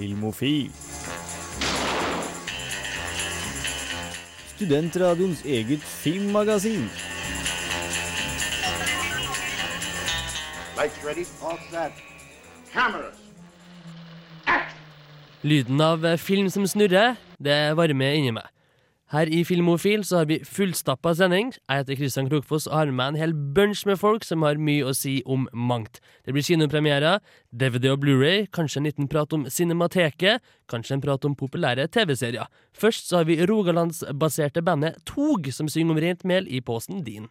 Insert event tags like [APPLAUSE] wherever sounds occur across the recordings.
Filmofil. Studentradioens eget filmmagasin. Lights ready, all set. Cameras. Lyden av film som snurrer, det varmer inni meg. Her i Filmofil så har vi fullstappa sending. Jeg heter Kristian Krokfoss og har med en hel bunch med folk som har mye å si om mangt. Det blir kinopremierer, DVD og Blu-ray, kanskje en liten prat om Cinemateket, kanskje en prat om populære TV-serier. Først så har vi rogalandsbaserte bandet Tog, som synger om rent mel i posen din.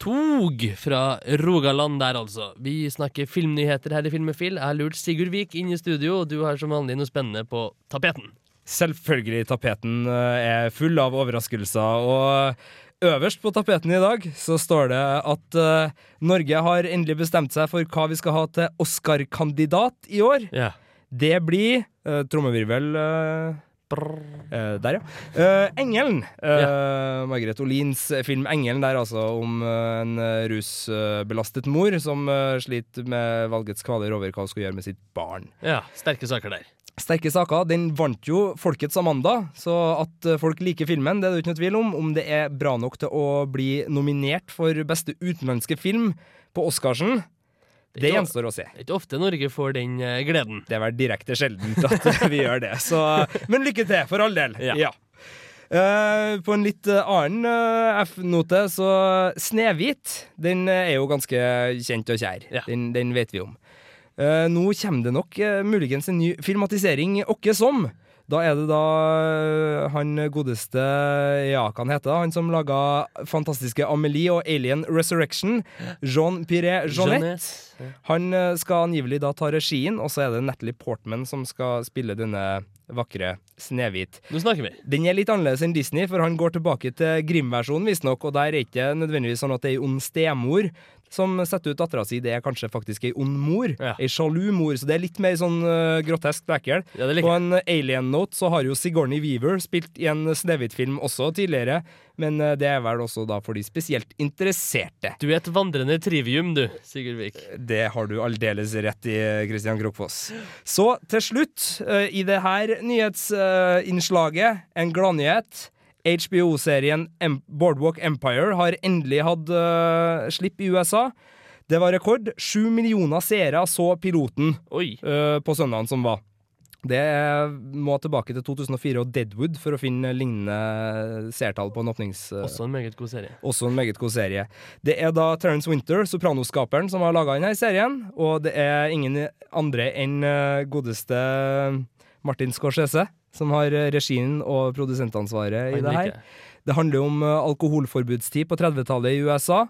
Tog fra Rogaland der, altså. Vi snakker filmnyheter her i Filmefil. Jeg har lurt Sigurd Vik inn i studio, og du har som vanlig noe spennende på tapeten. Selvfølgelig, tapeten eh, er full av overraskelser, og øverst på tapeten i dag så står det at uh, Norge har endelig bestemt seg for hva vi skal ha til Oscar-kandidat i år. Yeah. Det blir uh, trommevirvel eh, Eh, der, ja. Uh, 'Engelen'. Uh, Margaret Olins film 'Engelen', der altså om eh, en eh, rusbelastet mor som eh, sliter med valgets kvaler over hva hun skal gjøre med sitt barn. ja, sterke saker der. Sterke saker. Den vant jo Folkets Amanda, så at eh, folk liker filmen, det er det ikke noe tvil om. Om det er bra nok til å bli nominert for beste utenlandske film på Oscarsen, Det det gjenstår å se. Det er ikke ofte Norge får den eh, gleden. Det er vel direkte sjeldent at [LAUGHS] vi gjør det. Så, men lykke til, for all del. Ja. Eh, på en litt eh, annen uh, F-note, så Snehvit den er jo ganske kjent og kjær. Ja. Den, den vet vi om. Uh, nå kommer det nok muligens en ny filmatisering åkke som. Da er det da eh, han godeste Ja, hva han heter Han som laga fantastiske Amelie og Alien Resurrection. Jean Piré Jeanette. Han eh, skal angivelig da ta regien, og så er det Natalie Portman som skal spille denne vakre Snehvit. Nå snakker vi. Den er litt annerledes enn Disney, for han går tilbake til Grim-versjonen, visstnok, og der er ikke nødvendigvis sånn at det er ei ond stemor som setter ut dattera si, det er kanskje faktisk ei ond mor. Ja. Ei sjalu mor, så det er litt mer sånn uh, grotesk ekkel. Ja, På en Alien-note så har jo Sigourney Weaver spilt i en Snehvit-film også tidligere, men uh, det er vel også da for de spesielt interesserte. Du er et vandrende trivium, du, Sigurd Vik. Det har du aldeles rett i, Christian Krokfoss. Så til slutt, uh, i det her nyhetsinnslaget, en gladnyhet. HBO-serien Boardwalk Empire har endelig hatt uh, slipp i USA. Det var rekord. Sju millioner seere så piloten eh, på søndagen som var. Det må tilbake til 2004 og Deadwood for å finne lignende seertall på en åpnings... eh, Også en meget god serie. også en meget god serie. Det er da Terence Winter, Sopranos-skaperen, som har laga denne serien. Og det er ingen andre enn godeste Martin Scorsese som har eh, regien og produsentansvaret i det her. Det handler om eh, alkoholforbudstid på 30-tallet i USA.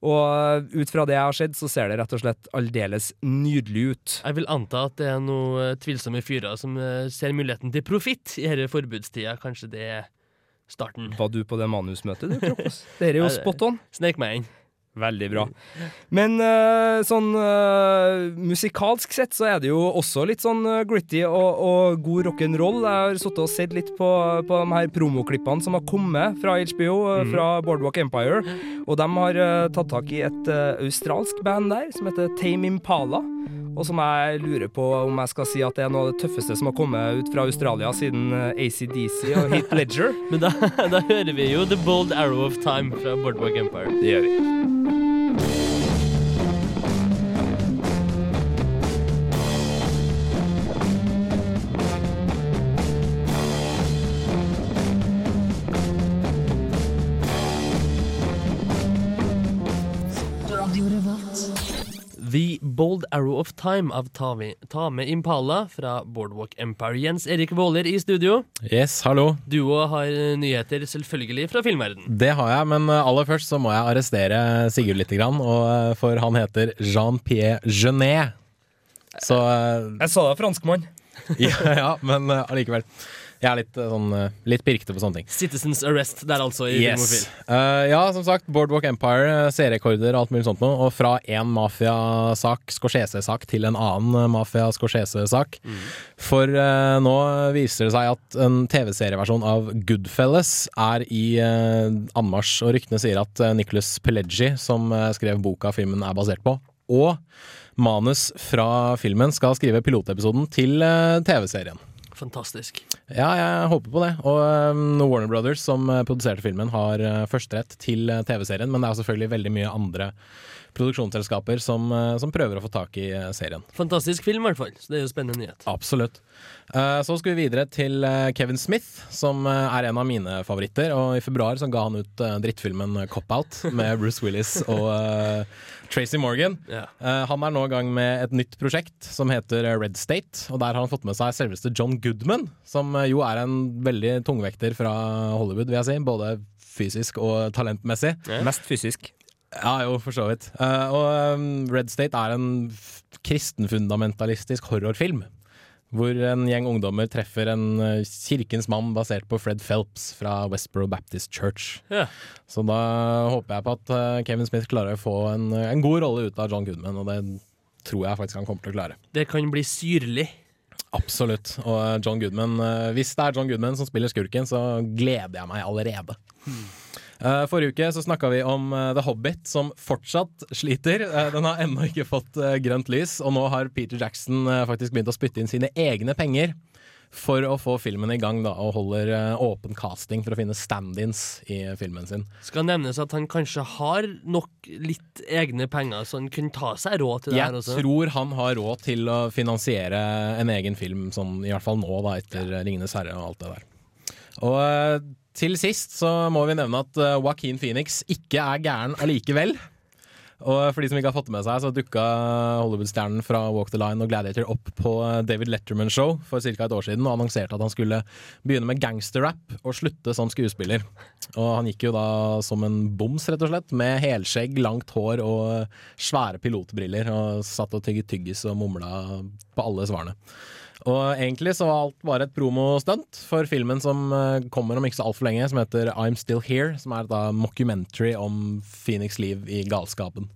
Og eh, ut fra det jeg har sett, så ser det rett og slett aldeles nydelig ut. Jeg vil anta at det er noen tvilsomme fyrer som ser muligheten til profitt i denne forbudstida. Kanskje det er starten. Var du på det manusmøtet, du, Krokos? Dette er jo [LAUGHS] spot on. Snek meg inn. Veldig bra. Men eh, sånn eh, musikalsk sett så er det jo også litt sånn eh, gritty og, og god rock'n'roll. Jeg har sittet og sett litt på, på de her promoklippene som har kommet fra HBO, mm. fra Boardwalk Empire. Og de har tatt tak i et australsk band der som heter Tame Impala. Og som jeg lurer på om jeg skal si at det er noe av det tøffeste som har kommet ut fra Australia siden eh, ACDC og Heat [LAUGHS] Ledger. Men da, [LAUGHS] da hører vi jo The Bold Arrow of Time fra Boardwalk Empire. Det gjør vi. Bold Arrow of Time av Tame, Tame Impala fra Boardwalk Empire. Jens Erik Våler i studio. Yes, hallo. Du òg har eh, nyheter, selvfølgelig, fra filmverden. Det har jeg, men eh, aller først så må jeg arrestere Sigurd litt, grann, og, eh, for han heter Jean-Pierre Genet. Så Jeg sa det, franskmann. [LAUGHS] ja, ja, men allikevel. Jeg er litt, eh, sånn, eh, litt pirkete på sånne ting. Citizens Arrest der, altså, i Filmofil. Uh, ja, som sagt, Boardwalk Empire, eh, serierekorder og alt mulig sånt noe. Og fra én mafiasak, Scorsese-sak, til en annen eh, mafia-Scorsese-sak. For uh, nå viser det seg at en TV-serieversjon av Goodfellas er i uh, anmarsj, og ryktene sier at uh, Nicholas Pelleggi som eh, skrev boka filmen er basert på, og manus fra filmen skal skrive pilotepisoden til eh, Fantastisk. Ja, jeg håper på det. Og um, Warner Brothers, som uh, produserte filmen, har uh, førsterett til uh, TV-serien, men det er selvfølgelig veldig mye andre produksjonsselskaper som, som prøver å få tak i serien. Fantastisk film, i hvert fall. Så det er jo spennende nyhet. Absolutt. Uh, så skal vi videre til uh, Kevin Smith, som uh, er en av mine favoritter. Og i februar så ga han ut drittfilmen Cop Out med Bruce Willis og Tracy Morgan. Ja. Han er nå i gang med et nytt prosjekt som heter Red State. Og der har han fått med seg selveste John Goodman, som jo er en veldig tungvekter fra Hollywood, vil jeg si. Både fysisk og talentmessig. Ja. Mest fysisk. Ja, jo, for så vidt. Eh, og Red State er en kristenfundamentalistisk horrorfilm. Hvor en gjeng ungdommer treffer en eh, kirkens mann basert på Fred Phelps fra Westboro Baptist Church. Ja. Så da håper jeg på at eh, Kevin Smith klarer å få en, en god rolle ut av John Goodman, og det tror jeg faktisk han kommer til å klare. Det kan bli syrlig. Absolutt. Og eh, John Goodman eh, Hvis det er John Goodman som spiller skurken, så gleder jeg meg allerede. Eh, forrige uke så snakka vi om eh, The Hobbit, som fortsatt sliter. Eh, den har ennå ikke fått eh, grønt lys, og nå har Peter Jackson eh, faktisk begynt å spytte inn sine egne penger for å få filmen i gang, da, og holder eh, åpen casting for å finne stand-ins i filmen sin. Skal nevnes at han kanskje har nok litt egne penger, så han kunne ta seg råd til det her Jeg tror han har råd til å finansiere en egen film, sånn, i hvert fall nå, da, etter Ringenes herre og alt det der. Og eh, til sist så må vi nevne at uh, Joaquin Phoenix ikke er gæren allikevel. Og for de som ikke har fått det med seg, så dukka Hollywood-stjernen fra Walk the Line og Gladiator opp på eh, David Letterman Show for ca. et år siden og annonserte at han skulle begynne med gangsterrap og slutte som skuespiller. Og han gikk jo da som en boms, rett og slett, med helskjegg, langt hår og svære pilotbriller, og satt og tygget tyggis og mumla på alle svarene. Og egentlig så var alt bare et promostunt for filmen som eh, kommer om ikke så altfor lenge, som heter I'm Still Here, som er da mockumentary om Phoenix liv i galskapen.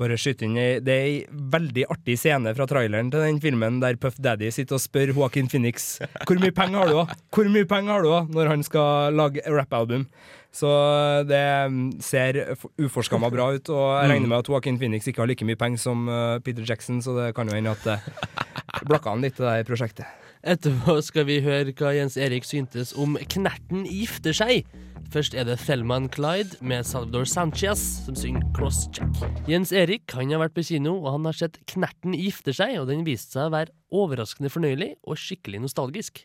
Bare skyte inn Det er ei veldig artig scene fra traileren til den filmen der Puff Daddy sitter og spør Joaquin Phoenix Hvor mye penger har du? Hvor mye penger har du? Når han skal lage rappalbum. Så det mm, ser uforskamma bra ut, og jeg regner med at Joaquin Phoenix ikke har like mye penger som eh, Peter Jackson, så det kan jo hende at blakka han litt, det prosjektet. Etterpå skal vi høre hva Jens Erik syntes om Knerten gifter seg. Først er det Thelman Clyde med Salvador Sanchez som synger Crosscheck. Jens Erik han har vært på kino, og han har sett Knerten gifter seg, og den viste seg å være overraskende fornøyelig og skikkelig nostalgisk.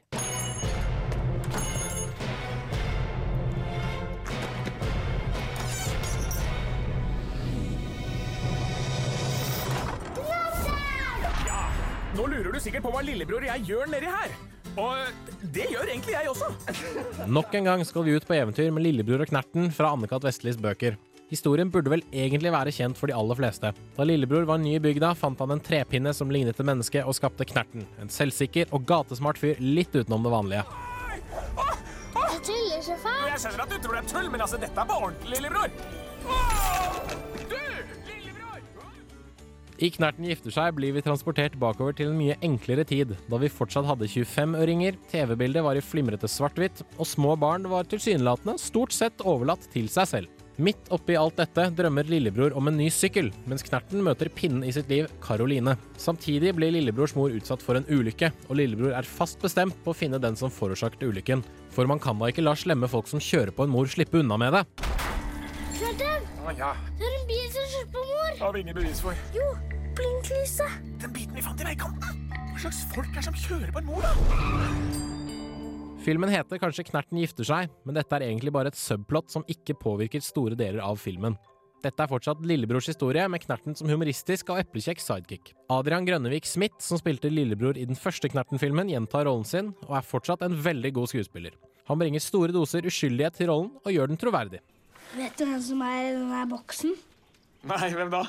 Lurer du sikkert på hva lillebror og jeg gjør nedi her. Og det gjør egentlig jeg også. [LAUGHS] Nok en gang skal vi ut på eventyr med Lillebror og Knerten fra Anne-Kat. Vestlis bøker. Historien burde vel egentlig være kjent for de aller fleste. Da lillebror var ny i bygda, fant han en trepinne som lignet et menneske, og skapte Knerten. En selvsikker og gatesmart fyr litt utenom det vanlige. Jeg tuller så fælt. Jeg skjønner at du tror det er tull, men altså, dette er på ordentlig, lillebror. I Knerten gifter seg blir vi transportert bakover til en mye enklere tid, da vi fortsatt hadde 25-øringer, TV-bildet var i flimrete svart-hvitt, og små barn var tilsynelatende stort sett overlatt til seg selv. Midt oppi alt dette drømmer lillebror om en ny sykkel, mens Knerten møter pinnen i sitt liv, Karoline. Samtidig blir lillebrors mor utsatt for en ulykke, og lillebror er fast bestemt på å finne den som forårsaket ulykken. For man kan da ikke la slemme folk som kjører på en mor, slippe unna med det. Kjartan, Å ja, det er en bil som kjører på mor. har vi ingen bevis for. Jo, blinklyset. Den biten vi fant i veikanten. Hva slags folk er det som kjører på en mor, da? Filmen heter kanskje Knerten gifter seg, men dette er egentlig bare et subplot som ikke påvirker store deler av filmen. Dette er fortsatt lillebrors historie, med Knerten som humoristisk og eplekjekk sidekick. Adrian Grønnevik Smith, som spilte lillebror i den første Knerten-filmen, gjentar rollen sin, og er fortsatt en veldig god skuespiller. Han bringer store doser uskyldighet til rollen, og gjør den troverdig. Vet du hvem som er i denne boksen? Nei, hvem da?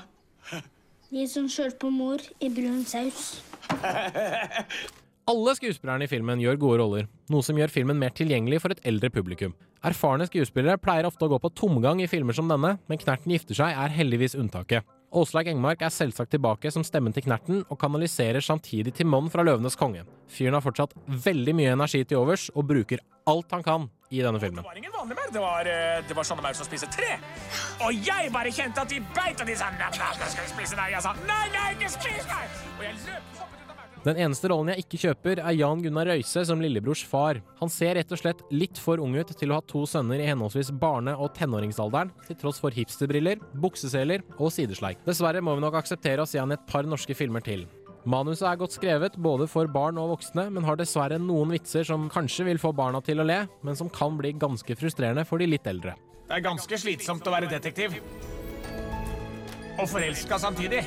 De som kjørte på mor i brun saus. [LAUGHS] Alle skuespillerne i filmen gjør gode roller, noe som gjør filmen mer tilgjengelig for et eldre publikum. Erfarne skuespillere pleier ofte å gå på tomgang i filmer som denne, men Knerten gifter seg er heldigvis unntaket. Åslaug Engmark er selvsagt tilbake som stemmen til Knerten, og kanaliserer samtidig til Mon fra Løvenes konge. Fyren har fortsatt veldig mye energi til overs, og bruker alt han kan i denne filmen. Det var ingen vanlig maur, det var, eh, det var sånne maur som spiser tre. Og jeg bare kjente at de beit, og de sa nei, nei, skal vi spise deg. Jeg sa nei, nei, ikke spis meg! Og jeg løp Den eneste rollen jeg ikke kjøper, er Jan Gunnar Røise som lillebrors far. Han ser rett og slett litt for ung ut til å ha to sønner i henholdsvis barne- og tenåringsalderen, til tross for hipsterbriller, bukseseler og sidesleik. Dessverre må vi nok akseptere å se han i et par norske filmer til. Manuset er godt skrevet både for barn og voksne, men har dessverre noen vitser som kanskje vil få barna til å le, men som kan bli ganske frustrerende for de litt eldre. Det er ganske slitsomt å være detektiv. Og forelska samtidig.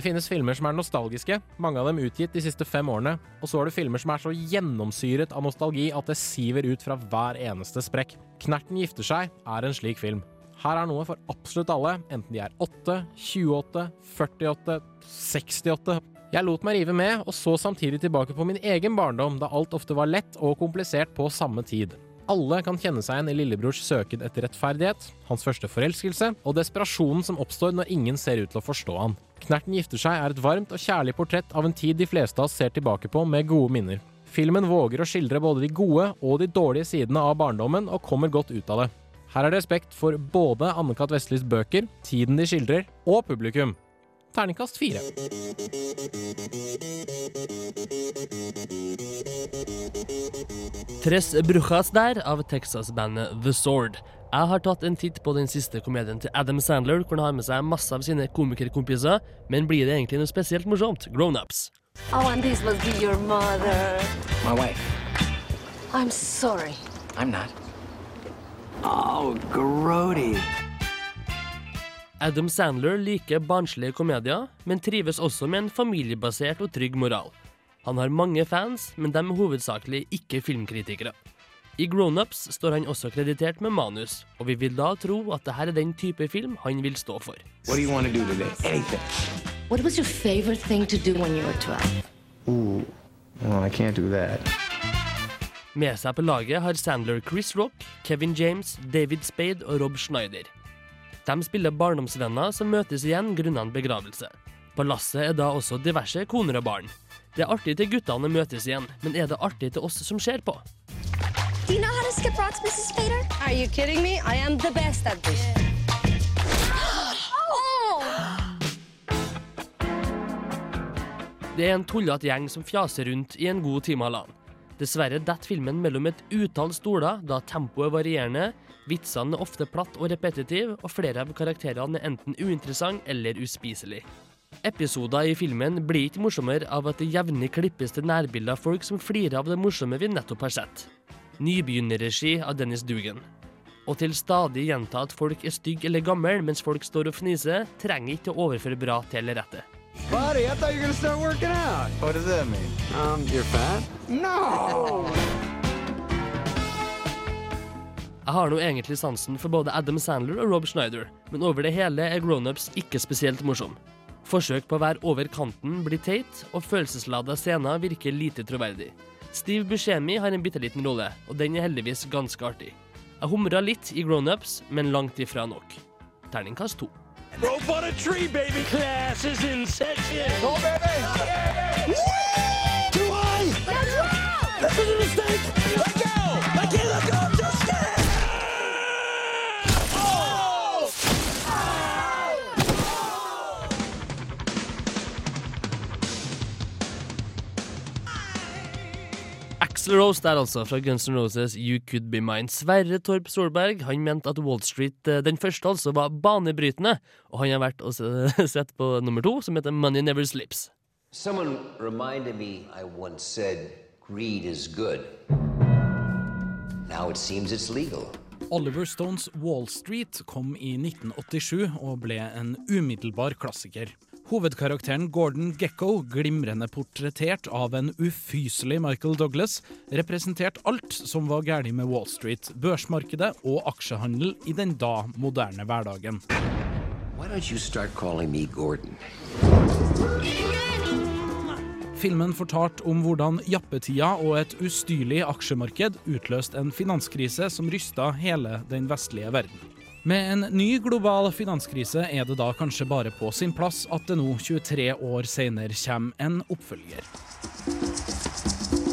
Det finnes filmer som er nostalgiske, mange av dem utgitt de siste fem årene, og så er det filmer som er så gjennomsyret av nostalgi at det siver ut fra hver eneste sprekk. Knerten gifter seg er en slik film. Her er noe for absolutt alle, enten de er 8, 28, 48, 68. Jeg lot meg rive med, og så samtidig tilbake på min egen barndom, da alt ofte var lett og komplisert på samme tid. Alle kan kjenne seg igjen i lillebrors søken etter rettferdighet, hans første forelskelse og desperasjonen som oppstår når ingen ser ut til å forstå han. Knerten gifter seg er et varmt og kjærlig portrett av en tid de fleste av oss ser tilbake på med gode minner. Filmen våger å skildre både de gode og de dårlige sidene av barndommen, og kommer godt ut av det. Her er det respekt for både Anne-Cath. Vestlis bøker, tiden de skildrer, og publikum. Terningkast fire. Tres Brujas der av Texas-bandet The Sword. Jeg har tatt en titt på den siste komedien til Adam Sandler, hvor han har med seg masse av sine komikerkompiser, men blir det egentlig noe spesielt morsomt? Grown-ups. Oh, and this must be your mother. My wife. I'm sorry. I'm not. Oh, grody. Adam Sandler liker barnslige komedier, men trives også med en familiebasert og trygg moral. Han har mange fans, men de er hovedsakelig ikke filmkritikere. I Grownups står han også kreditert med manus, og vi vil da tro at dette er den type film han vil stå for. What do you want to do today? Anything. What was your favorite thing to do when you were 12? Ooh. Well, I can't do that. Med seg på laget har Sandler Chris Rock, Kevin James, David Spade og Rob Schneider. De spiller barndomsvenner som møtes igjen grunnet en begravelse. På lasset er da også diverse koner og barn. Det er artig til guttene møtes igjen, men er det artig til oss som ser på? Do you know how to skip rocks, Mrs. Spader? Are you kidding me? I am the best at this. [GASPS] Oh! Det er en tullete gjeng som fjaser rundt i en god time halvannen. Dessverre detter filmen mellom et utall stoler, da tempoet er varierende, vitsene er ofte platt og repetitiv, og flere av karakterene er enten uinteressant eller uspiselig. Episoder i filmen blir ikke morsommere av at det jevnlig klippes til nærbilder av folk som flirer av det morsomme vi nettopp har sett. Nybegynnerregi av Dennis Dugan. Og til stadig gjenta at folk er stygge eller gamle mens folk står og fniser, trenger ikke å overføre bra til eller rette. Buddy, I thought you were to start working out. What does that mean? Um, you're fat? No! [LAUGHS] Jeg har nå egentlig sansen for både Adam Sandler og Rob Schneider, men over det hele er Grownups ikke spesielt morsom. Forsøk på å være over kanten blir teit, og følelseslada scener virker lite troverdig. Steve Buscemi har en bitte liten rolle, og den er heldigvis ganske artig. Jeg humra litt i Grownups, men langt ifra nok. Terningkast to. Robot a tree, baby. Class is in session. Go, baby! Too high. That's right. That's a mistake. Axl Rose der altså, fra Guns N' Roses You Could Be Mine. Sverre Torp Solberg han mente at Wall Street, eh, den første altså, var banebrytende, og han har vært og [LAUGHS] sett på nummer to, som heter Money Never Slips. Someone reminded me I once said greed is good. Now it seems it's legal. Oliver Stones Wall Street kom i 1987 og ble en umiddelbar klassiker. Hovedkarakteren Gordon Gekko, glimrende portrettert av en ufyselig Michael Douglas, representerte alt som var galt med Wall Street, børsmarkedet og aksjehandel i den da moderne hverdagen. Filmen fortalte om hvordan jappetida og et ustyrlig aksjemarked utløste en finanskrise som rysta hele den vestlige verden. Med en ny global finanskrise er det da kanskje bare på sin plass at det nå, 23 år senere, kommer en oppfølger.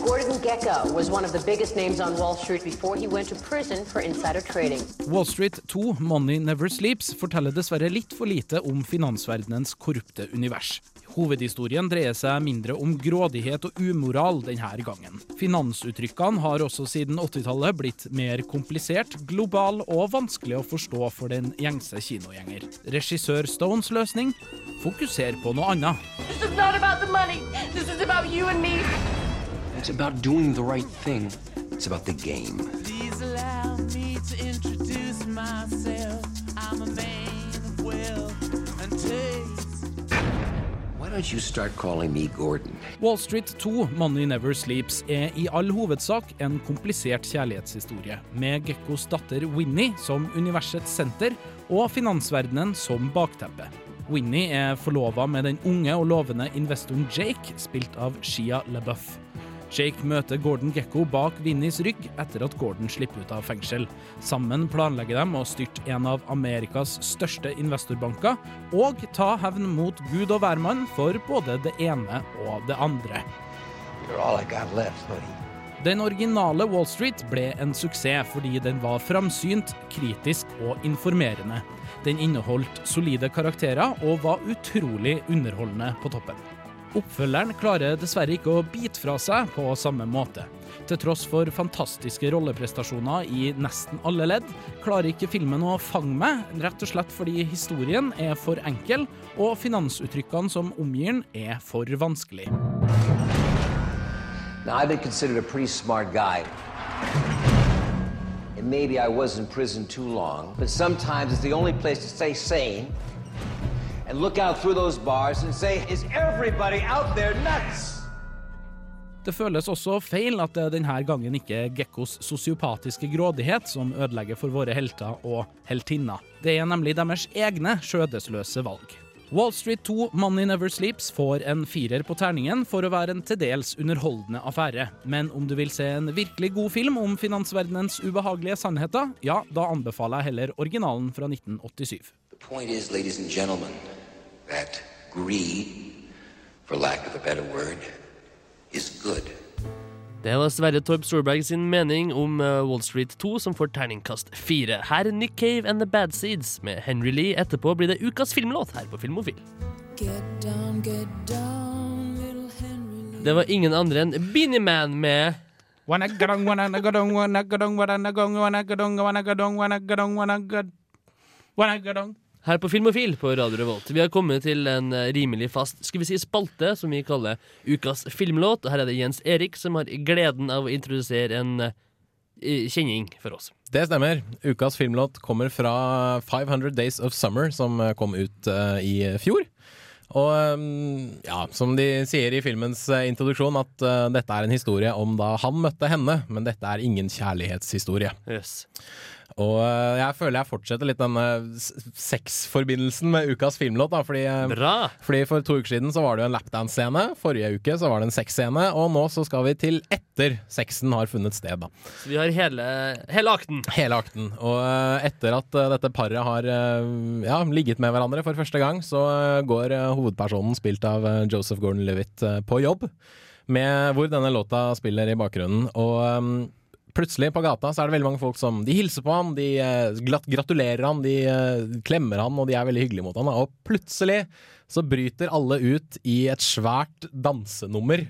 Gordon Gecko was one of the biggest names on Wall Street before he went to prison for insider trading. Wall Street 2 Money Never Sleeps forteller dessverre litt for lite om finansverdenens korrupte univers. Hovedhistorien dreier seg mindre om grådighet og umoral denne gangen. Finansuttrykkene har også siden 80-tallet blitt mer komplisert, global og vanskelig å forstå for den gjengse kinogjenger. Regissør Stones løsning fokuser på noe annet. This is not about the money. This is about you and me. It's about doing the right thing. It's about the game. Please allow me to introduce myself. Wall Street 2 Money Never Sleeps er i all hovedsak en komplisert kjærlighetshistorie, med Gekkos datter Winnie som universets senter og finansverdenen som bakteppe. Winnie er forlova med den unge og lovende investoren Jake, spilt av Shia LaBeouf. Jake møter Gordon Gekko bak Vinnies rygg etter at Gordon slipper ut av fengsel. Sammen planlegger de å styrte en av Amerikas største investorbanker og ta hevn mot gud og hvermann for både det ene og det andre. Left. Den originale Wall Street ble en suksess fordi den var framsynt, kritisk og informerende. Den inneholdt solide karakterer og var utrolig underholdende på toppen. Oppfølgeren klarer dessverre ikke å bite fra seg på samme måte. Til tross for fantastiske rolleprestasjoner i nesten alle ledd, klarer ikke filmen å fange meg, rett og slett fordi historien er for enkel, og finansuttrykkene som omgir den, er for vanskelig. Now, I've been considered a smart guy. And maybe I was in prison too long, but sometimes it's the only place to stay sane and look out through those bars and say, Is everybody out there nuts? Det føles også feil at det denne gangen ikke er Gekkos sosiopatiske grådighet som ødelegger for våre helter og heltinner. Det er nemlig deres egne skjødesløse valg. Wall Street 2 Money Never Sleeps får en firer på terningen for å være en til dels underholdende affære. Men om du vil se en virkelig god film om finansverdenens ubehagelige sannheter, ja, da anbefaler jeg heller originalen fra 1987. The point is, ladies and gentlemen, that greed, for lack of a better word, is good. Det var Sverre Torp Storberg sin mening om eh, Wall Street 2, som får terningkast fire. Her er Nick Cave and The Bad Seeds med Henry Lee. Etterpå blir det ukas filmlåt her på Filmofil. Det var ingen andre enn Beanie Man med her på Filmofil på Radio Revolt. Vi har kommet til en eh, rimelig fast skal vi si, spalte som vi kaller Ukas filmlåt. Og her er det Jens Erik som har gleden av å introdusere en eh, kjenning for oss. Det stemmer. Ukas filmlåt kommer fra 500 Days of Summer, som eh, kom ut uh, i fjor. Og um, ja, som de sier i filmens uh, introduksjon, at uh, dette er en historie om da han møtte henne, men dette er ingen kjærlighetshistorie. Yes. Og uh, jeg føler jeg fortsetter litt denne sexforbindelsen med ukas filmlåt. Da, fordi, Bra. fordi For to uker siden så var det jo en lapdance-scene, forrige uke så var det en sexscene, og nå så skal vi til etter sexen har funnet sted. da. Så vi har hele, hele akten. Hele akten. Og etter at dette paret har ja, ligget med hverandre for første gang, så går hovedpersonen, spilt av Joseph Gordon-Levitt, på jobb. Med, hvor denne låta spiller i bakgrunnen. Og plutselig på gata så er det veldig mange folk som De hilser på han, de glatt, gratulerer han, de uh, klemmer han, og de er veldig hyggelige mot han. Og plutselig så bryter alle ut i et svært dansenummer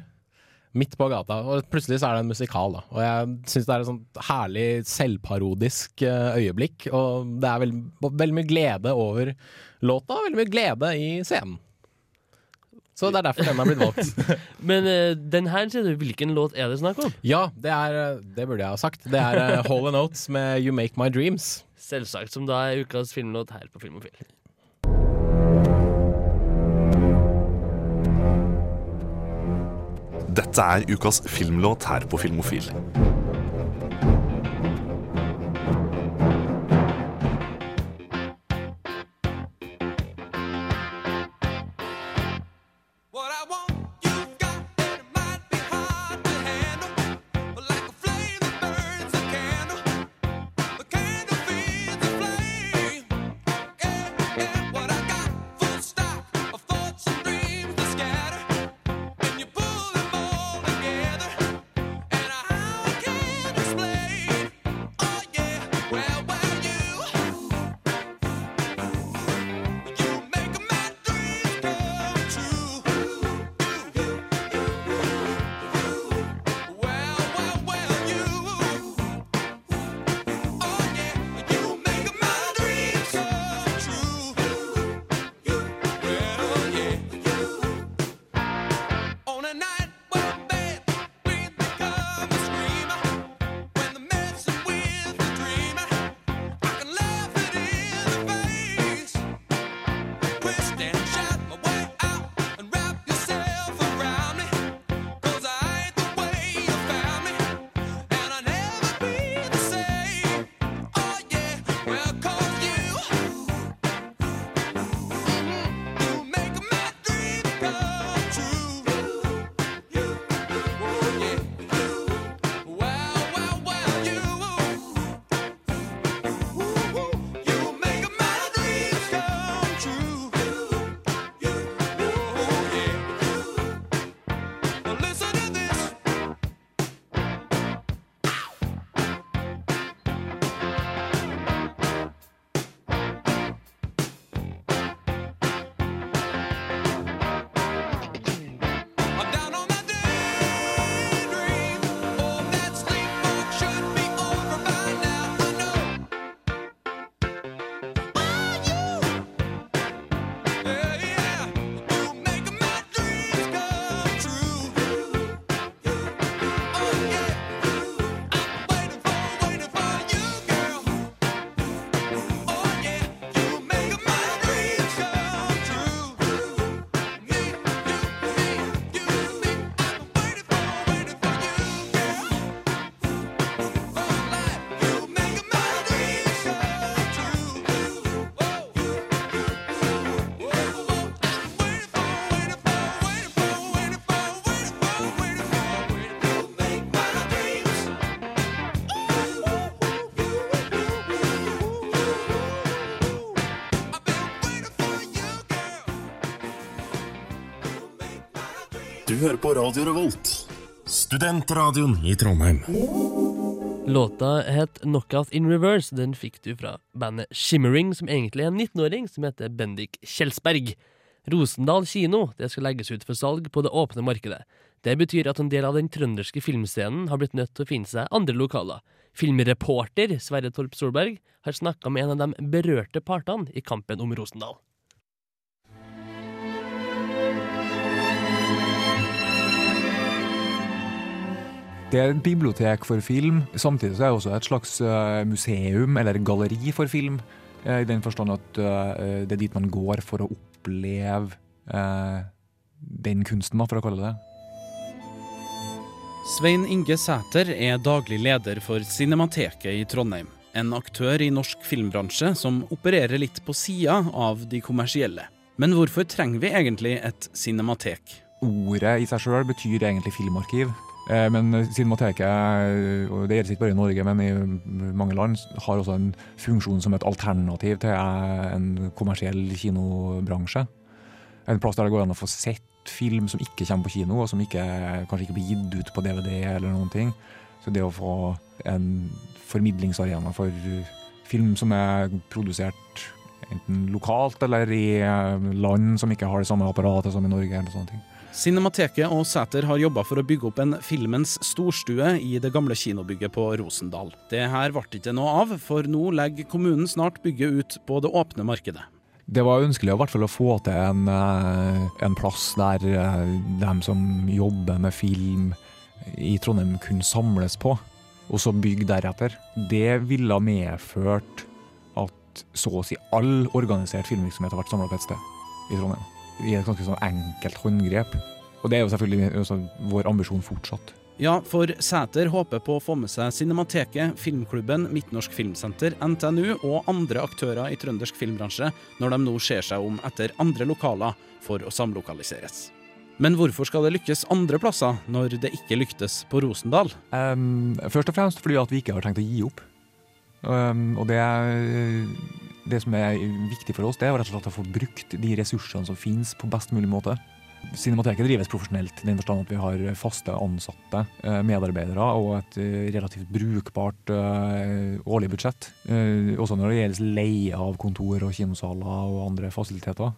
midt på gata. Og plutselig så er det en musikal, da. Og jeg syns det er et sånt herlig selvparodisk uh, øyeblikk. Og det er veldig, veldig mye glede over låta, og veldig mye glede i scenen. Så det er derfor den har blitt valgt. [LAUGHS] Men uh, den her, sier du, hvilken låt er det snakk om? Ja, det er Det burde jeg ha sagt. Det er uh, Hall Notes med You Make My Dreams. Selvsagt, som da er ukas filmlåt her på Filmofil. Dette er ukas filmlåt her på Filmofil. Hører på Radio Revolt, studentradioen i Trondheim. Låta het 'Knockout in Reverse'. Den fikk du fra bandet Shimmering, som egentlig er en 19-åring som heter Bendik Kjelsberg. Rosendal kino det skal legges ut for salg på det åpne markedet. Det betyr at en del av den trønderske filmscenen har blitt nødt til å finne seg andre lokaler. Filmreporter Sverre Torp Solberg har snakka med en av de berørte partene i kampen om Rosendal. Det er et bibliotek for film. Samtidig så er det også et slags eh, museum eller galleri for film. eh, I den forstand at eh, det er dit man går for å oppleve den kunsten, for å kalle det det. Svein Inge Sæter er daglig leder for Cinemateket i Trondheim. En aktør i norsk filmbransje som opererer litt på sida av de kommersielle. Men hvorfor trenger vi egentlig et cinematek? Ordet i seg sjøl betyr egentlig filmarkiv. Eh, Men Cinemateket, og det gjelder ikke bare i Norge, men i mange land, har også en funksjon som et alternativ til eh, en kommersiell kinobransje. En plass der det går an å få sett film som ikke kommer på kino, og som ikke, kanskje ikke blir gitt ut på DVD eller noen ting. Så det å få en formidlingsarena for film som er produsert enten lokalt eller i eh, land som ikke har det samme apparatet som i Norge. eller sånne ting. Cinemateket og Sæter har jobba for å bygge opp en filmens storstue i det gamle kinobygget på Rosendal. Det her ble ikke noe av, for nå legger kommunen snart bygget ut på det åpne markedet. Det var ønskelig hvert fall å få til en, eh, en plass der eh, de som jobber med film i Trondheim kunne samles på, og så bygge deretter. Det ville medført at så å si all organisert filmvirksomhet har vært samla på et sted i Trondheim. I et ganske sånn enkelt håndgrep. Og det er jo selvfølgelig også vår ambisjon fortsatt. Ja, for Sæter håper på å få med seg Cinemateket, Filmklubben, Midtnorsk Filmsenter, NTNU og andre aktører i trøndersk filmbransje når de nå ser seg om etter andre lokaler for å samlokaliseres. Men hvorfor skal det lykkes andre plasser når det ikke lyktes på Rosendal? Um, først og fremst fordi at vi ikke har tenkt å gi opp. Um, og det, det som er viktig for oss, det er rett og slett å få brukt de ressursene som finnes på best mulig måte. Cinemateket drives profesjonelt i den forstand at vi har faste ansatte eh, medarbeidere og et eh, relativt brukbart eh, årlig budsjett. Også når det gjelder leie av kontor og kinosaler og andre fasiliteter.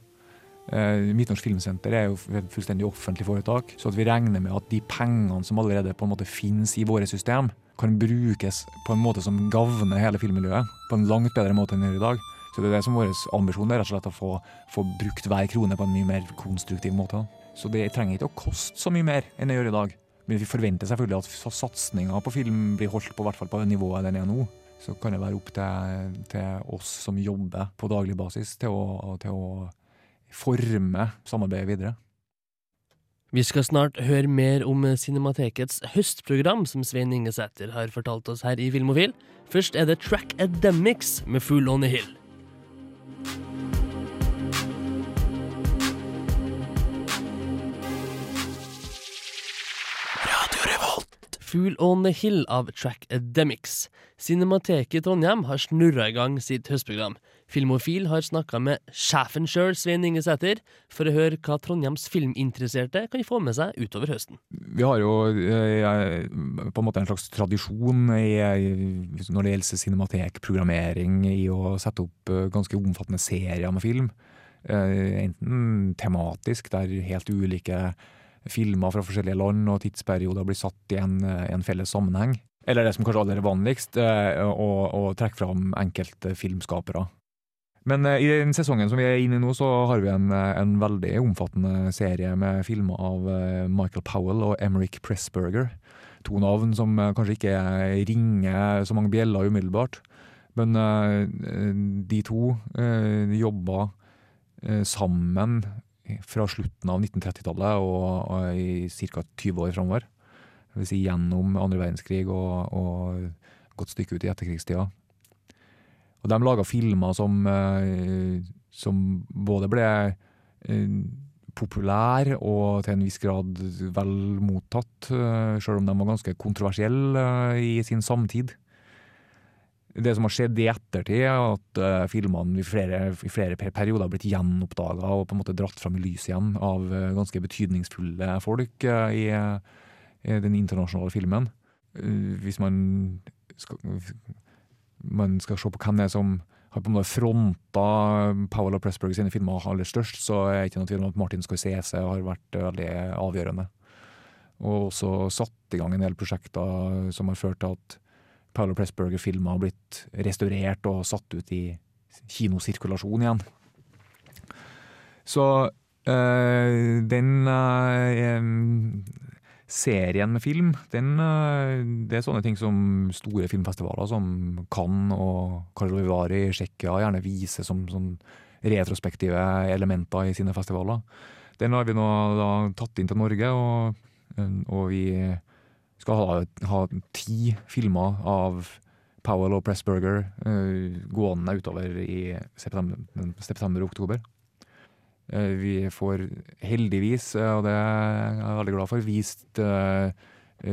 Midtnorsk Filmsenter er jo et fullstendig offentlig foretak, så vi regner med at de pengene som allerede på en måte finnes i våre system, kan brukes på en måte som gagner hele filmmiljøet på en langt bedre måte enn i dag. Så det er det som vår ambisjon er rett og slett å få, få brukt hver krone på en mye mer konstruktiv måte. Så det trenger ikke å koste så mye mer enn det gjør i dag. Men vi forventer selvfølgelig at satsinga på film blir holdt på, hvert fall på nivået den er nå. Så kan det være opp til, til oss som jobber på daglig basis, til å, til å forme samarbeidet videre. Vi skal snart høre mer om Cinematekets høstprogram, som Svein Ingesæter har fortalt oss her i Filmofil. Først er det Track Ademics med Full on the Hill. Fool on the Hill av Track Ademics. Cinemateket i Trondheim har snurra i gang sitt høstprogram. Filmofil har snakka med sjefen sjøl, Svein Inge Sæther, for å høre hva Trondheims filminteresserte kan få med seg utover høsten. Vi har jo eh, på en måte en slags tradisjon når det gjelder cinematekprogrammering i å sette opp eh, ganske omfattende serier med film. Eh, enten tematisk, der helt ulike filmer fra forskjellige land og tidsperioder blir satt i en, en felles sammenheng. Eller det som kanskje aller er vanligst, å, å trekke fram enkelte filmskapere. Men i den sesongen som vi er inne i nå, så har vi en, en veldig omfattende serie med filmer av Michael Powell og Emerick Pressburger. To navn som kanskje ikke ringer så mange bjeller umiddelbart. Men de to jobba sammen fra slutten av 1930-tallet og, og, i ca. 20 år framover. Vil si gjennom andre verdenskrig og, og godt stykke ut i etterkrigstida. Og de laga filmer som, som både ble populære og til en viss grad vel mottatt, sjøl om de var ganske kontroversielle i sin samtid. Det som har skjedd i ettertid, er at uh, filmene i flere, i flere perioder har blitt gjenoppdaga og på en måte dratt fram i lyset igjen av uh, ganske betydningsfulle folk uh, i, i den internasjonale filmen. Hvis man skal, man skal se på hvem det er som har på en måte fronta Powell og Pressburg sine filmer aller størst, så er det ikke noen tvil om at Martin Scorsese har vært veldig avgjørende. Og også satt i gang en del prosjekter som har ført til at Paolo Pressburger-filmer har blitt restaurert og satt ut i kinosirkulasjon igjen. Så øh, den øh, serien med film, den, øh, det er sånne ting som store filmfestivaler som Cannes og Karlovari i Tsjekkia gjerne viser som, som retrospektive elementer i sine festivaler. Den har vi nå da tatt inn til Norge, og, og vi skal ha, ha ti filmer av Powell og Pressburger uh, gående utover i september, september. Uh, vi får heldigvis, uh, og det er jeg veldig glad for, vist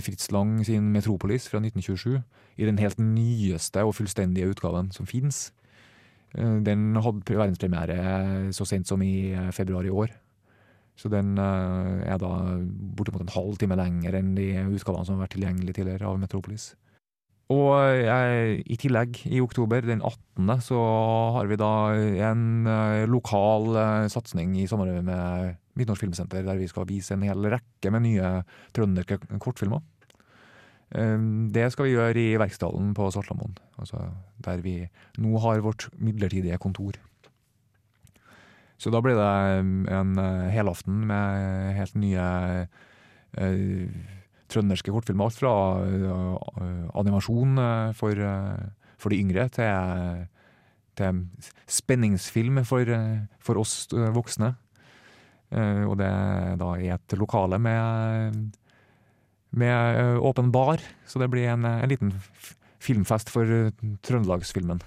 Fritz Lang sin 'Metropolis' fra 1927 i den helt nyeste og fullstendige utgaven som fins. Den hadde verdenspremiere så sent som i februar i år. Så den uh, er da bortimot en halv time lenger enn de utgavene som har vært tilgjengelige tidligere av Metropolis. Og jeg, i tillegg, i oktober, den 18., så har vi da en uh, lokal satsing i samarbeid med Midtnorsk Filmsenter, der vi skal vise en hel rekke med nye trønderske kortfilmer. Det skal vi gjøre i Verksdalen på Svartlamoen, altså der vi nå har vårt midlertidige kontor. Så da blir det en uh, helaften med helt nye uh, trønderske kortfilmer. Alt fra uh, animasjon for, for, de yngre til, til spenningsfilm for, for oss voksne. og det da i et lokale med, med åpen bar, så det blir en, en liten filmfest for trøndelagsfilmen.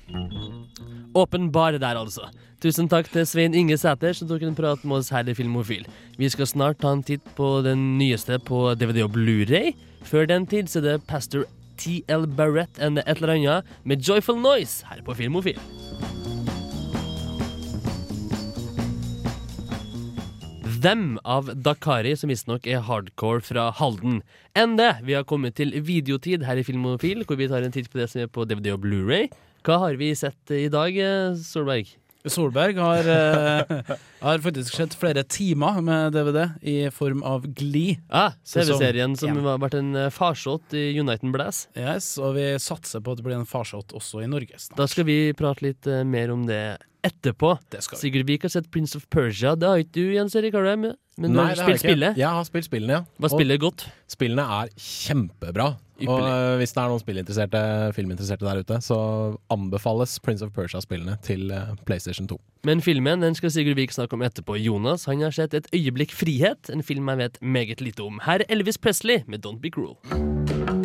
Åpen bar der, altså. Tusen takk til Svein Inge Sæter, som tok en prat med oss her i Filmofil. Vi skal snart ta en titt på den nyeste på DVD og Blu-ray. Før den tid så er det Pastor TL Barrett enn et eller annet med Joyful Noise her på Filmofil. Them av Dakari, som visstnok er hardcore fra Halden. Enn det, vi har kommet til videotid her i Filmofil, hvor vi tar en titt på det som er på DVD og Blu-ray. Hva har vi sett i dag, eh, Solberg? Solberg har, eh, har faktisk sett flere timer med DVD i form av Glee. Ah, TV-serien som Ja. har vært en eh, farsott i Uniten Blast. Yes, og vi satser på at det blir en farsott også i Norge snart. Da skal vi prate litt eh, mer om det etterpå. Sigurd Vik har sett Prince of Persia. Det har ikke du, Jens Erik, har du? Men men du har spilt spillet. Jeg har spilt spillene, ja. Hva spillet godt? Spillene er kjempebra. Og Ypperlig. øh, hvis det er noen spillinteresserte, filminteresserte der ute, så anbefales Prince of Persia-spillene til øh, PlayStation 2. Men filmen den skal Sigurd Vik snakke om etterpå. Jonas han har sett Et øyeblikk frihet, en film jeg vet meget lite om. Her er Elvis Presley med Don't Be Cruel.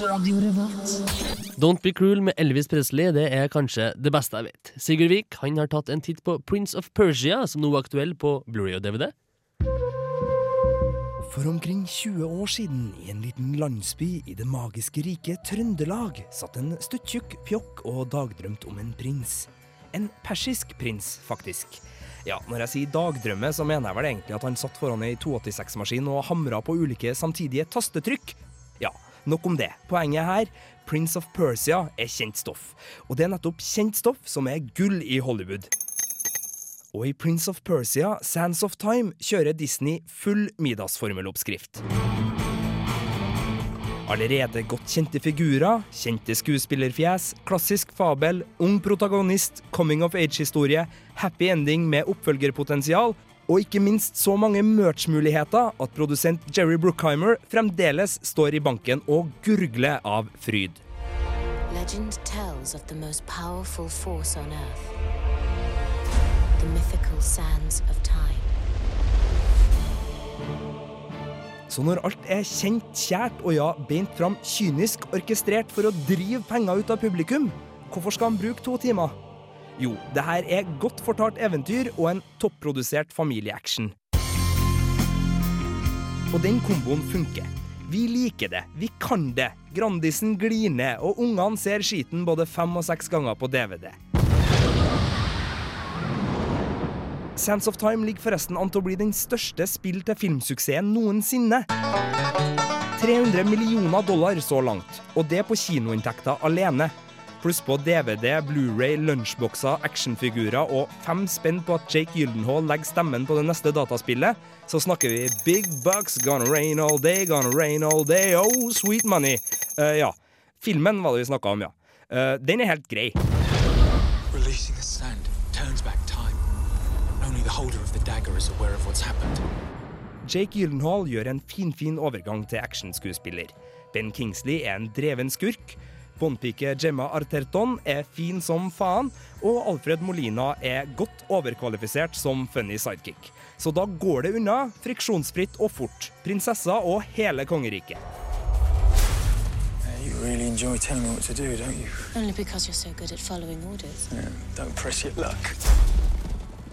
Don't Be Cruel med Elvis Presley det er kanskje det beste jeg vet. Sigurd Vik han har tatt en titt på Prince of Persia, som nå er aktuell på Blu-ray og DVD. For omkring 20 år siden, i en liten landsby i det magiske riket Trøndelag, satt en stuttjukk pjokk og dagdrømte om en prins. En persisk prins, faktisk. Ja, når jeg sier dagdrømme, så mener jeg vel egentlig at han satt foran ei 286-maskin og hamra på ulike samtidige tastetrykk. Nok om det. Poenget her, Prince of Persia er kjent stoff. Og det er nettopp kjent stoff som er gull i Hollywood. Og i Prince of Persia, Sands of Time, kjører Disney full middagsformeloppskrift. Allerede godt kjente figurer, kjente skuespillerfjes, klassisk fabel, ung protagonist, coming of age-historie, happy ending med oppfølgerpotensial, og ikke minst så mange merch-muligheter at produsent Jerry Bruckheimer fremdeles står i banken og gurgler av fryd. Legend tells of the most powerful force on earth the mythical sands of time. Så når alt er kjent, kjært og ja, beint fram kynisk orkestrert for å drive penger ut av publikum, hvorfor skal han bruke to timer? Jo, det her er godt fortalt eventyr og en topprodusert familieaction. Og den komboen funker. Vi liker det, vi kan det. Grandisen glir ned, og ungene ser skiten både fem og seks ganger på DVD. Sands of Time ligger forresten an til å bli den største spill til filmsuksessen noensinne. 300 millioner dollar så langt, og det på kinoinntekter alene. Pluss på DVD, Blu-ray, lunsjbokser, actionfigurer og fem spenn på at Jake Gyldenhaal legger stemmen på det neste dataspillet, så snakker vi big bucks, gonna rain all day, gonna rain all day, oh sweet money. Uh, ja. Filmen var det vi snakka om, ja. Uh, den er helt grei. Releasing the sand turns back time. Only the holder of the dagger is aware of what's happened. Jake Gyllenhaal gjør en finfin overgang til actionskuespiller. Ben Kingsley er en dreven skurk. Bondpike Gemma Arterton er fin som faen, og Alfred Molina er godt overkvalifisert som funny sidekick. Så da går det unna, friksjonsfritt og fort. Prinsessa og hele kongeriket. You really enjoy telling me what to do, don't you? Only because you're so good at following orders. Yeah, don't press your luck.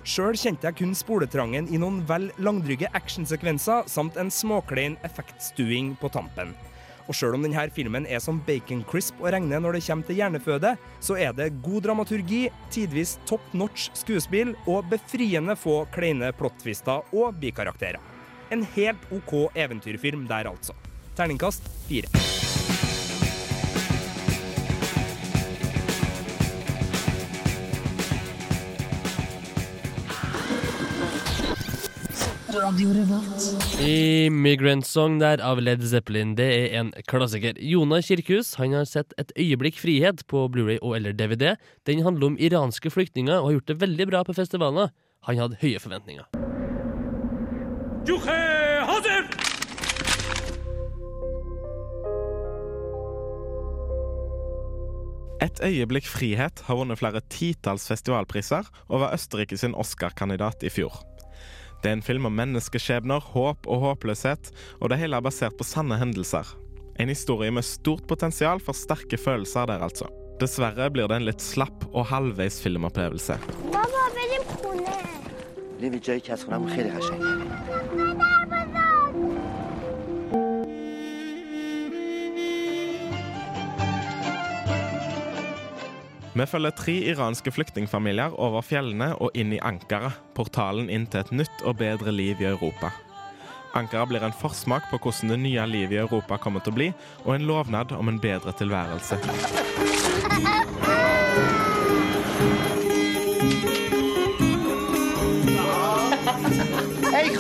Sjøl kjente jeg kun spoletrangen i noen vel langdryge actionsekvenser samt en småklein effektstuing på tampen. Og sjøl om denne filmen er som bacon crisp å regne når det kommer til hjerneføde, så er det god dramaturgi, tidvis top notch skuespill og befriende få kleine plottvister og bikarakterer. En helt OK eventyrfilm der, altså. Terningkast fire. Immigrant Song der av Led Zeppelin, det er en klassiker. Jonah Kirkhus han har sett Et øyeblikk frihet på Blu-ray og eller DVD. Den handler om iranske flyktninger og har gjort det veldig bra på festivaler. Han hadde høye forventninger. Et øyeblikk frihet har vunnet flere titalls festivalpriser og var Østerrike sin Oscar-kandidat i fjor. Det er en film om menneskeskjebner, håp og håpløshet, og det hele er basert på sanne hendelser. En historie med stort potensial for sterke følelser der, altså. Dessverre blir det en litt slapp og halvveis filmopplevelse. Hva var det, Vi følger tre iranske flyktningfamilier over fjellene og inn i Ankara, portalen inn til et nytt og bedre liv i Europa. Ankara blir en forsmak på hvordan det nye livet i Europa kommer til å bli, og en lovnad om en bedre tilværelse. Hey,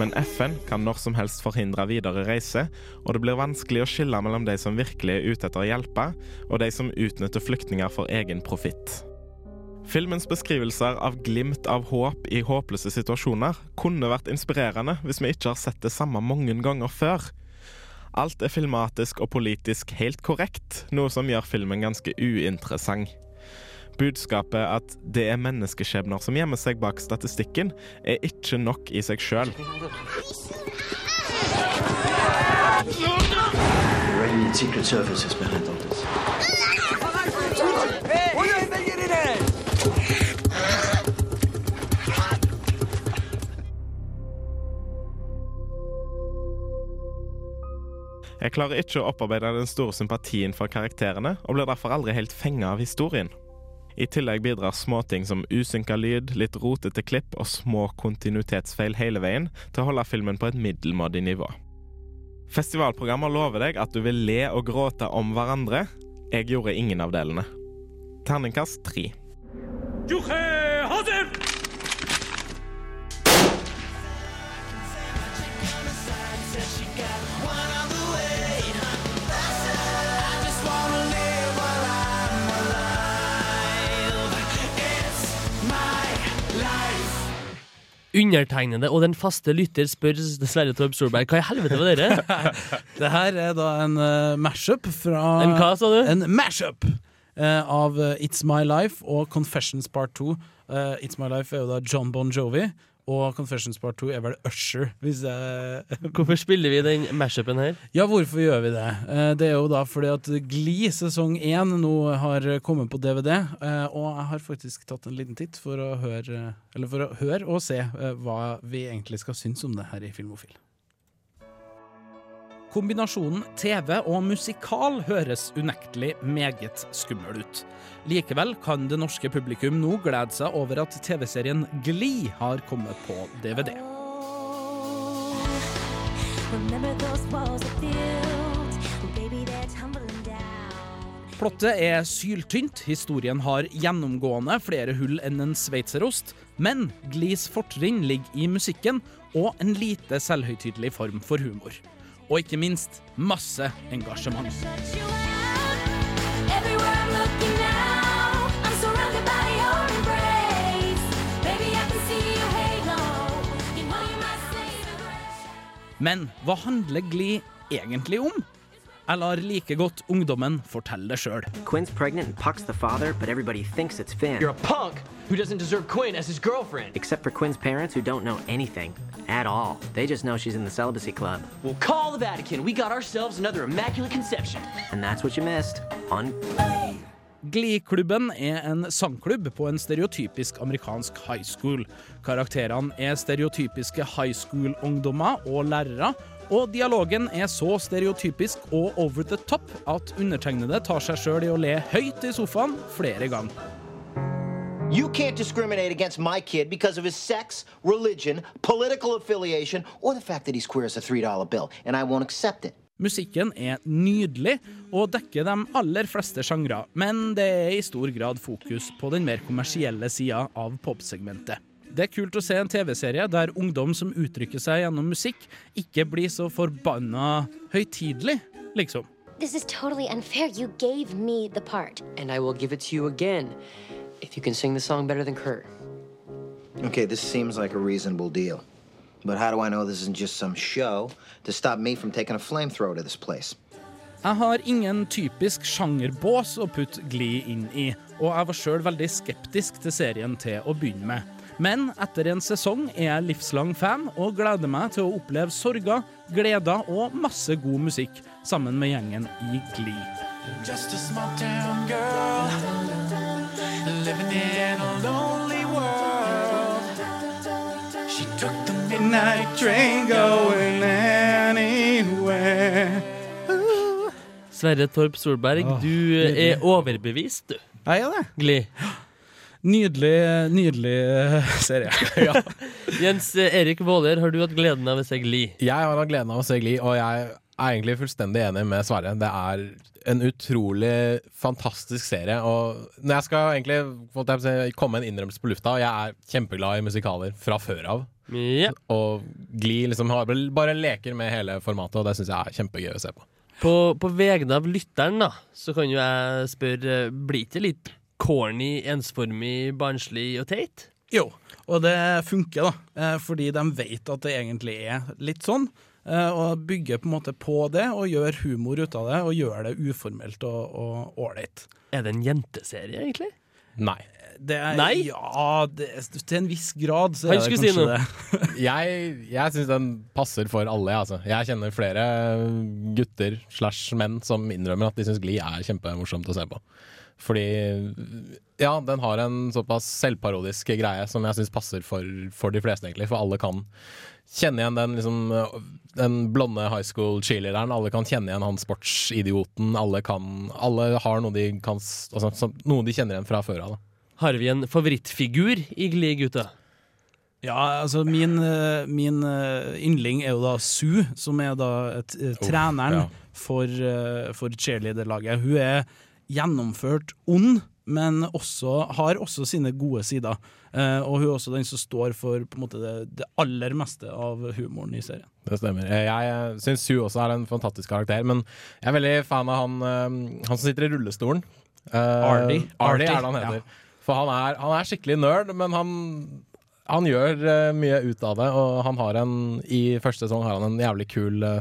men FN kan når som helst forhindre videre reise, og det blir vanskelig å skille mellom de som virkelig er ute etter å hjelpe, og de som utnytter flyktninger for egen profitt. Filmens beskrivelser av glimt av håp i håpløse situasjoner kunne vært inspirerende hvis vi ikke har sett det samme mange ganger før. Alt er filmatisk og politisk helt korrekt, noe som gjør filmen ganske uinteressant. Budskapet at det er menneskeskjebner som gjemmer seg bak statistikken, er ikke nok i seg sjøl. Jeg klarer ikke å opparbeide den store sympatien for karakterene, og blir derfor aldri helt fenga av historien. I tillegg bidrar småting som usynka lyd, litt rotete klipp og små kontinuitetsfeil hele veien til å holde filmen på et middelmådig nivå. Festivalprogrammer lover deg at du vil le og gråte om hverandre. Jeg gjorde ingen av delene. Terningkast tre. Undertegnede og den faste lytter spør Sverre Torp Solberg hva i helvete var dere? [LAUGHS] Det her er da en uh, mashup fra En hva, sa du? En mashup uh, av eh, It's My Life og Confessions Part 2. Uh, It's My Life er jo da John Bon Jovi Og Confessions Part 2 er vel Usher, hvis jeg [LAUGHS] Hvorfor spiller vi den mashupen her? Ja, hvorfor gjør vi det? Eh, Det er jo da fordi at Glee sesong 1 nå har kommet på DVD, eh, og jeg har faktisk tatt en liten titt for å høre, eller for å høre og se eh, hva vi egentlig skal synes om det her i Filmofil. Kombinasjonen TV og musikal høres unektelig meget skummel ut. Likevel kan det norske publikum nå glede seg over at TV-serien Glee har kommet på DVD. Plottet er syltynt, historien har gjennomgående flere hull enn en sveitserost, men Glees fortrinn ligger i musikken og en lite selvhøytidelig form for humor. Og ikke minst masse engasjement. Men hva handler Glee egentlig om? Jeg lar like godt ungdommen fortelle det sjøl. Quinn's pregnant and Puck's the father, but everybody thinks it's Finn. You're a punk who doesn't deserve Quinn as his girlfriend. Except for Quinn's parents who don't know anything at all. They just know she's in the celibacy club. Well, call the Vatican. We got ourselves another immaculate conception. And that's what you missed on Glee-klubben er en sangklubb på en stereotypisk amerikansk high school. Karakterene er stereotypiske high school-ungdommer og lærere, og dialogen er så stereotypisk og over the top at undertegnede tar seg sjøl i å le høyt i sofaen flere ganger. You can't discriminate against my kid because of his sex, religion, political affiliation, or the fact that he's queer as a $3 bill, and I won't accept it. Musikken er nydelig og dekker de aller fleste sjangre, men det er i stor grad fokus på den mer kommersielle sida av popsegmentet. Det er kult å se en TV-serie der ungdom som uttrykker seg gjennom musikk, ikke blir så forbanna høytidelig, liksom. This is totally unfair. You gave me the part. And I will give it to you again if you can sing the song better than Kurt. Okay, this seems like a reasonable deal. But how do I know this isn't just some show to stop me from taking a flamethrower to this place? Jeg har ingen typisk sjangerbås å putte Glee inn i, og jeg var sjøl veldig skeptisk til serien til å begynne med. Men etter en sesong er jeg livslang fan og gleder meg til å oppleve sorger, gleder og masse god musikk sammen med gjengen i Glee. Just a small town girl living in a lonely world. She took the midnight train going anywhere. Sverre Torp Solberg, oh, du nydelig. er overbevist, du. Jeg er det. Gli. Nydelig, nydelig eh, serie. [LAUGHS] ja. Jens Erik Våler, har du hatt gleden av å se Gli? Jeg har hatt gleden av å se Gli, og jeg er egentlig fullstendig enig med Sverre. Det er en utrolig fantastisk serie. Og når jeg skal egentlig jeg komme med en innrømmelse på lufta, jeg er kjempeglad i musikaler fra før av. Yeah. Og Glee liksom bare leker med hele formatet, og det syns jeg er kjempegøy å se på. På, på vegne av lytteren, da, så kan jo jeg spørre Blir det litt corny, ensformig, barnslig og teit? Jo, og det funker, da. eh, Fordi de vet at det egentlig er litt sånn. Eh, Og bygger på en måte på det, og gjør humor ut av det, og gjør det uformelt og og ålreit. Er det en jenteserie, egentlig? Nei. Det er, Nei? Ja, det, til en viss grad så er det kanskje si det. [LAUGHS] [LAUGHS] jeg jeg syns den passer for alle. Altså. Jeg kjenner flere gutter slash menn som innrømmer at de syns Gli er kjempemorsomt å se på. Fordi ja, den har en såpass selvparodisk greie som jeg syns passer for, for de fleste, egentlig. For alle kan kjenne igjen den, liksom, den blonde high school cheerleaderen. Alle kan kjenne igjen han sportsidioten. Alle, kan, alle har noe de, kan, altså, noe de kjenner igjen fra før av. da. Har vi en favorittfigur i Glee, gutta? Ja, altså min, eh, min eh, yndling er jo da Sue, som er da et, eh, treneren ja. for, eh, for cheerleaderlaget. Hun er gjennomført ond, men også, har også sine gode sider. Eh, og hun er også den som står for på en måte det, det aller meste av humoren i serien. Det stemmer. Jeg syns Sue også er en fantastisk karakter, men jeg er veldig fan av han, han som sitter i rullestolen. Eh. Artie Artie, er det han heter. For han er, han er skikkelig nerd, men han, han gjør uh, mye ut av det. Og han har en, i første sesong har han en jævlig kul uh,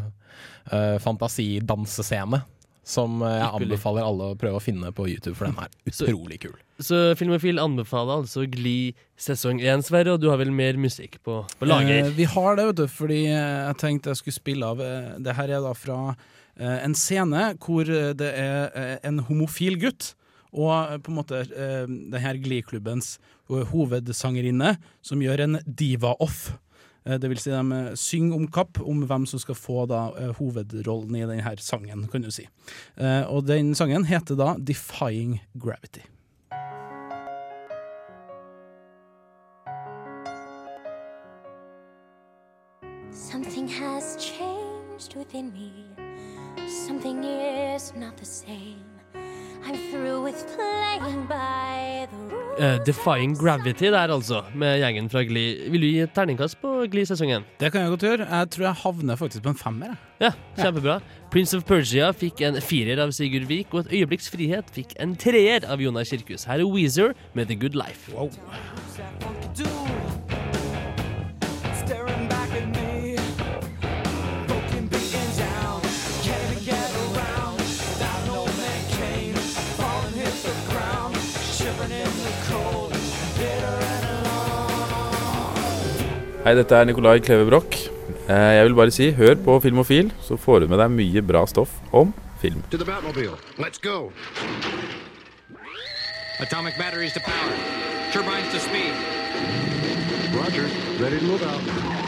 fantasidansescene som jeg anbefaler alle å prøve å finne på YouTube, for den er utrolig kul. Så Filmofil anbefaler altså Gli sesong én, Sverre, og du har vel mer musikk på, på lager? Eh, vi har det, vet du, fordi jeg tenkte jeg skulle spille av Det her er da fra eh, en scene hvor det er eh, en homofil gutt. Og eh, på en måte eh, denne Glee-klubbens eh, hovedsangerinne som gjør en diva-off. Eh, Det vil si de synger om kapp om hvem som skal få da hovedrollen i denne sangen, kan du si. Og den sangen heter da Defying Gravity. Something has changed within me. Something is not the same. I'm through with playing by the rules. Eh, Defying Gravity der, altså, med gjengen fra Gli. Vil du gi et terningkast på Gli-sesongen? Det kan jeg godt gjøre. Jeg tror jeg havner faktisk på en femmer. jeg. Ja, kjempebra. Prince of Persia fikk en firer av Sigurd Vik, og Et øyeblikks frihet fikk en treer av Jonas Kirkhus. Her er Weezer med The Good Life. Staring Hei, dette er Nikolai Kleve Broch. Eh, Jeg vil bare si, hør på Filmofil, så får du med deg mye bra stoff om film. Atomic batteries to power. Turbines to speed. Roger. Ready to move out.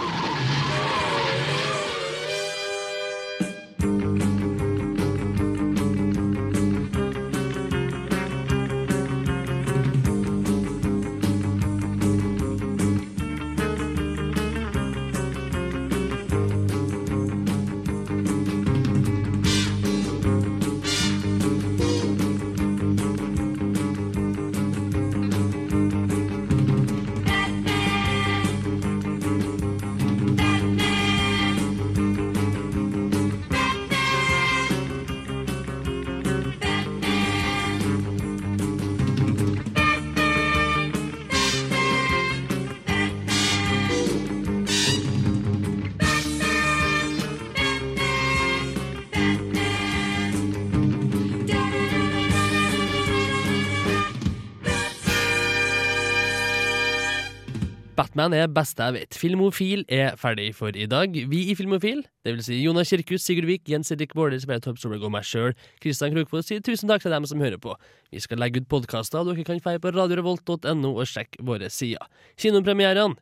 Batman er beste jeg vet. Filmofil er ferdig for i dag. Vi i Filmofil, vil si Jonas Kirkhus, Sigurd Vik, Jens Erik Baarder, Sverre Torp Solberg og meg sjøl, Kristian Krokfoss, sier tusen takk til dem som hører på. Vi skal legge ut podkaster, og dere kan feie på radiorevolt.no og sjekke våre sider. Kinopremierene.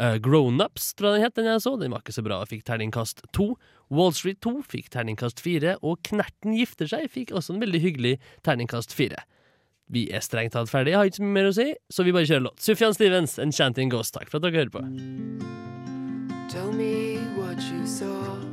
Uh, Grownups, tror jeg den het, den jeg så. Den var ikke så bra og fikk terningkast to. Wall Street 2 fikk terningkast fire, og Knerten gifter seg fikk også en veldig hyggelig terningkast fire. Vi er strengt tatt ferdig, jeg har ikke mer å si, så vi bare kjører låt. Sufjan Stevens, Enchanting Ghost. Takk for at dere hører på. Tell me what you saw.